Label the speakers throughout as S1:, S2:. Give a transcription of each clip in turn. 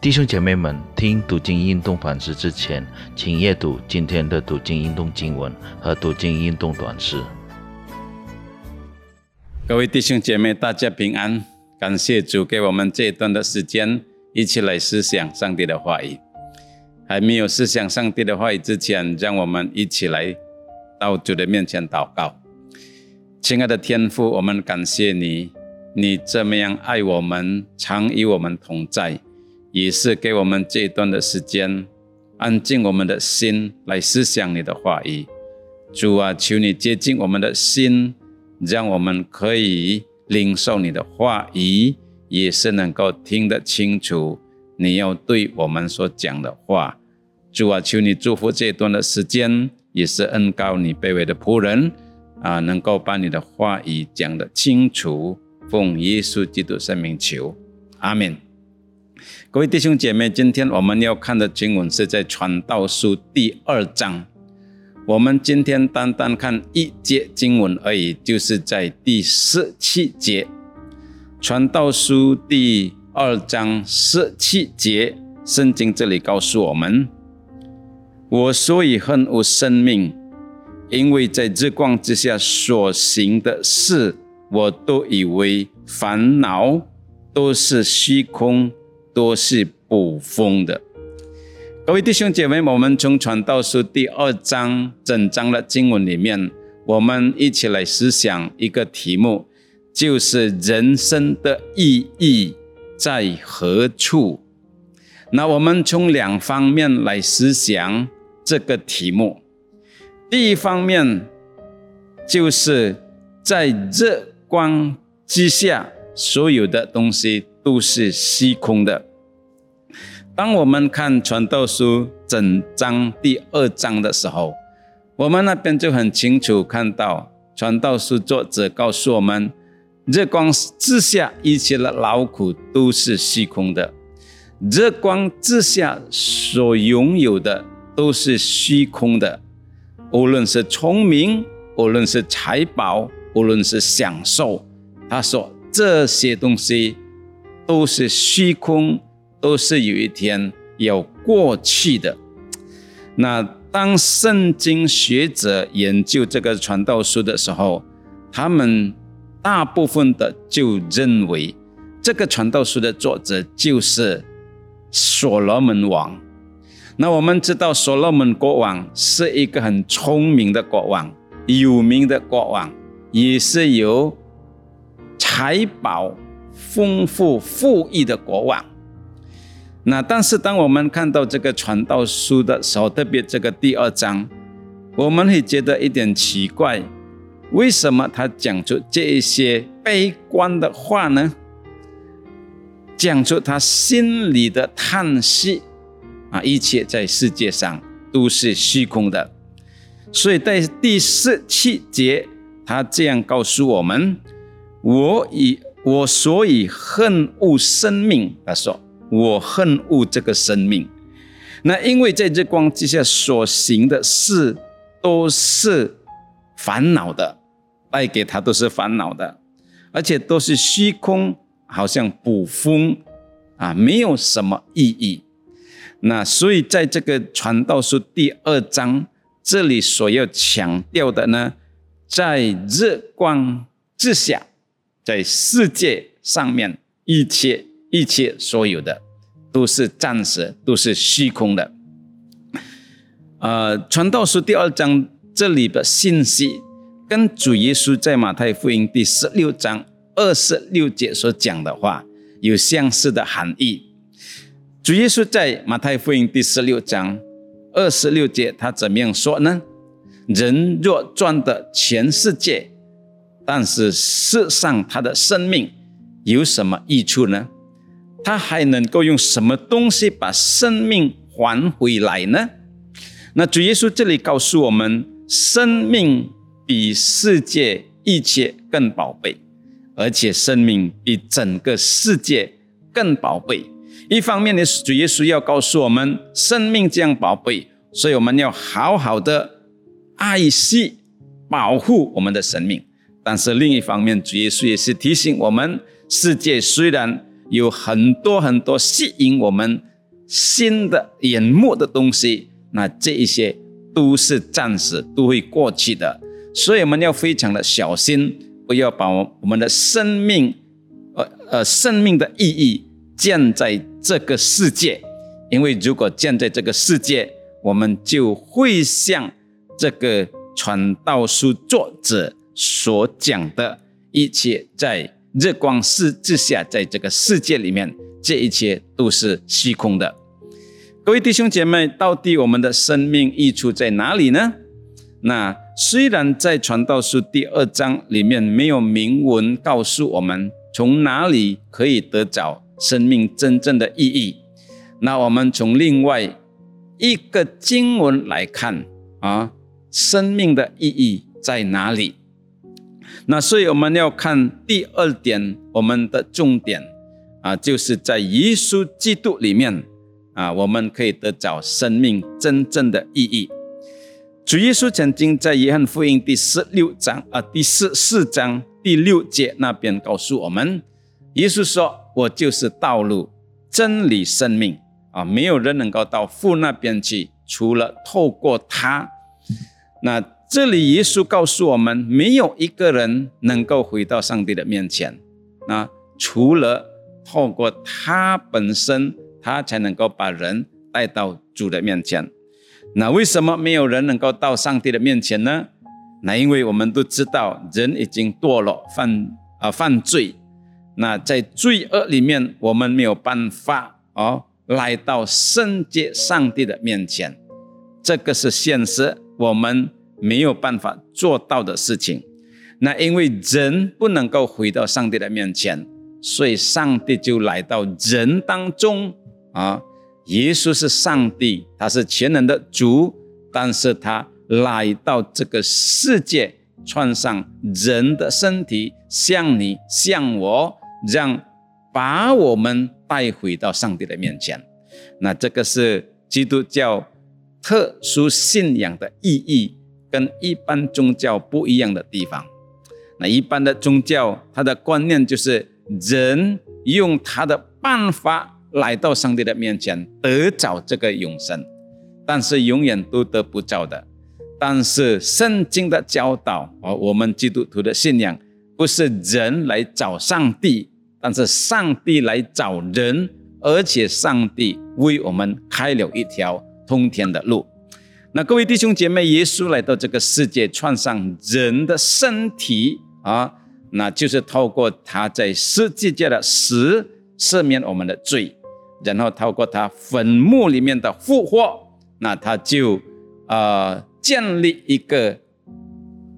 S1: 弟兄姐妹们，听读经运动反思之前，请阅读今天的读经运动经文和读经运动短诗。
S2: 各位弟兄姐妹，大家平安！感谢主给我们这一段的时间，一起来思想上帝的话语。还没有思想上帝的话语之前，让我们一起来到主的面前祷告。亲爱的天父，我们感谢你，你这么样爱我们，常与我们同在。也是给我们这一段的时间，安静我们的心来思想你的话语。主啊，求你接近我们的心，让我们可以领受你的话语，也是能够听得清楚你要对我们所讲的话。主啊，求你祝福这一段的时间，也是恩高你卑微的仆人啊，能够把你的话语讲得清楚。奉耶稣基督圣名求，阿门。各位弟兄姐妹，今天我们要看的经文是在传道书第二章。我们今天单单看一节经文而已，就是在第十七节。传道书第二章十七节，圣经这里告诉我们：我所以恨恶生命，因为在日光之下所行的事，我都以为烦恼，都是虚空。都是捕风的，各位弟兄姐妹，我们从传道书第二章整章的经文里面，我们一起来思想一个题目，就是人生的意义在何处？那我们从两方面来思想这个题目。第一方面，就是在日光之下，所有的东西都是虚空的。当我们看传道书整章第二章的时候，我们那边就很清楚看到，传道书作者告诉我们，日光之下一切的劳苦都是虚空的，日光之下所拥有的都是虚空的，无论是聪明，无论是财宝，无论是享受，他说这些东西都是虚空。都是有一天要过去的。那当圣经学者研究这个传道书的时候，他们大部分的就认为，这个传道书的作者就是所罗门王。那我们知道，所罗门国王是一个很聪明的国王，有名的国王，也是有财宝丰富、富裕的国王。那但是，当我们看到这个传道书的时候，特别这个第二章，我们会觉得一点奇怪，为什么他讲出这一些悲观的话呢？讲出他心里的叹息啊，一切在世界上都是虚空的。所以在第十七节，他这样告诉我们：“我以我所以恨恶生命。”他说。我恨恶这个生命，那因为在日光之下所行的事都是烦恼的，带给他都是烦恼的，而且都是虚空，好像捕风啊，没有什么意义。那所以在这个传道书第二章这里所要强调的呢，在日光之下，在世界上面一切。一切所有的都是暂时，都是虚空的。呃，传道书第二章这里的信息，跟主耶稣在马太福音第十六章二十六节所讲的话有相似的含义。主耶稣在马太福音第十六章二十六节，他怎么样说呢？人若赚得全世界，但是世上他的生命有什么益处呢？他还能够用什么东西把生命还回来呢？那主耶稣这里告诉我们，生命比世界一切更宝贝，而且生命比整个世界更宝贝。一方面呢，主耶稣要告诉我们，生命这样宝贝，所以我们要好好的爱惜、保护我们的生命。但是另一方面，主耶稣也是提醒我们，世界虽然有很多很多吸引我们新的眼目的东西，那这一些都是暂时都会过去的，所以我们要非常的小心，不要把我们的生命，呃呃，生命的意义建在这个世界，因为如果建在这个世界，我们就会像这个传道书作者所讲的一切，在日光世之下，在这个世界里面。这一切都是虚空的，各位弟兄姐妹，到底我们的生命益处在哪里呢？那虽然在传道书第二章里面没有明文告诉我们从哪里可以得着生命真正的意义，那我们从另外一个经文来看啊，生命的意义在哪里？那所以我们要看第二点，我们的重点。啊，就是在耶稣基督里面啊，我们可以得着生命真正的意义。主耶稣曾经在约翰福音第十六章啊，第四四章第六节那边告诉我们，耶稣说：“我就是道路、真理、生命啊，没有人能够到父那边去，除了透过他。”那这里耶稣告诉我们，没有一个人能够回到上帝的面前，那除了。透过他本身，他才能够把人带到主的面前。那为什么没有人能够到上帝的面前呢？那因为我们都知道，人已经堕落、犯啊犯罪。那在罪恶里面，我们没有办法哦来到圣洁上帝的面前。这个是现实，我们没有办法做到的事情。那因为人不能够回到上帝的面前。所以，上帝就来到人当中啊！耶稣是上帝，他是全能的主，但是他来到这个世界，穿上人的身体，像你像我，让把我们带回到上帝的面前。那这个是基督教特殊信仰的意义，跟一般宗教不一样的地方。那一般的宗教，它的观念就是。人用他的办法来到上帝的面前，得着这个永生，但是永远都得不着的。但是圣经的教导，而我们基督徒的信仰，不是人来找上帝，但是上帝来找人，而且上帝为我们开了一条通天的路。那各位弟兄姐妹，耶稣来到这个世界，穿上人的身体啊。那就是透过他在世界界的死赦免我们的罪，然后透过他坟墓里面的复活，那他就呃建立一个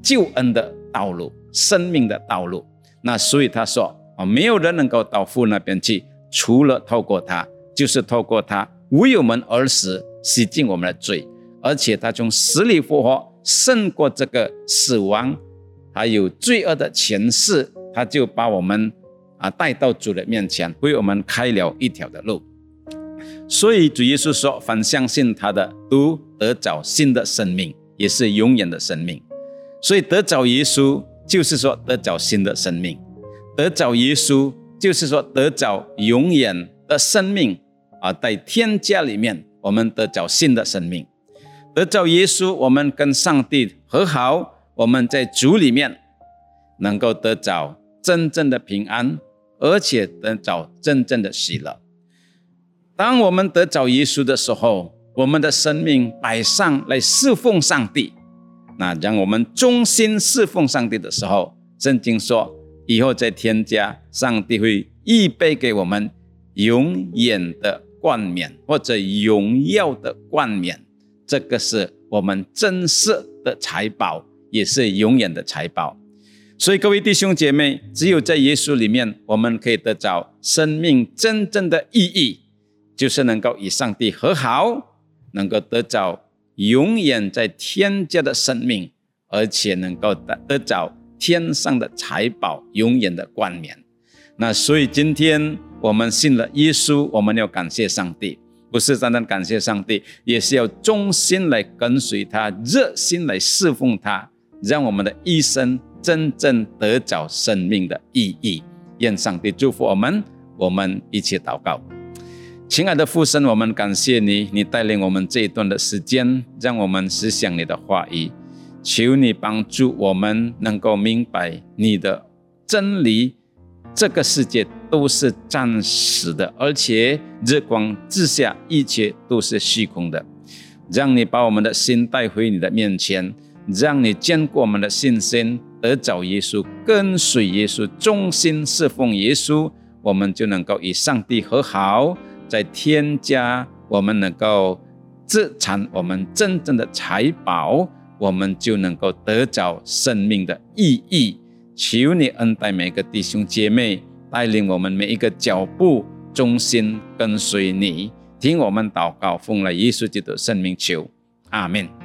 S2: 救恩的道路、生命的道路。那所以他说啊，没有人能够到父那边去，除了透过他，就是透过他为我们而死，洗净我们的罪，而且他从死里复活，胜过这个死亡。还有罪恶的前世，他就把我们啊带到主的面前，为我们开了一条的路。所以主耶稣说：“凡相信他的，都得找新的生命，也是永远的生命。”所以得找耶稣，就是说得找新的生命；得找耶稣，就是说得找永远的生命啊！在天家里面，我们得找新的生命；得找耶稣，我们跟上帝和好。我们在主里面能够得着真正的平安，而且得着真正的喜乐。当我们得着耶稣的时候，我们的生命摆上来侍奉上帝。那让我们忠心侍奉上帝的时候，圣经说，以后在天家，上帝会预备给我们永远的冠冕或者荣耀的冠冕。这个是我们真实的财宝。也是永远的财宝，所以各位弟兄姐妹，只有在耶稣里面，我们可以得着生命真正的意义，就是能够与上帝和好，能够得着永远在天家的生命，而且能够得得着天上的财宝，永远的冠冕。那所以今天我们信了耶稣，我们要感谢上帝，不是单单感谢上帝，也是要忠心来跟随他，热心来侍奉他。让我们的一生真正得着生命的意义。愿上帝祝福我们，我们一起祷告。亲爱的父神，我们感谢你，你带领我们这一段的时间，让我们思想你的话语。求你帮助我们能够明白你的真理。这个世界都是暂时的，而且日光之下一切都是虚空的。让你把我们的心带回你的面前，让你坚固我们的信心，得找耶稣，跟随耶稣，忠心侍奉耶稣，我们就能够与上帝和好。在添加，我们能够自产我们真正的财宝，我们就能够得着生命的意义。求你恩待每个弟兄姐妹，带领我们每一个脚步，忠心跟随你。听我们祷告，奉了耶稣基督圣名求，阿门。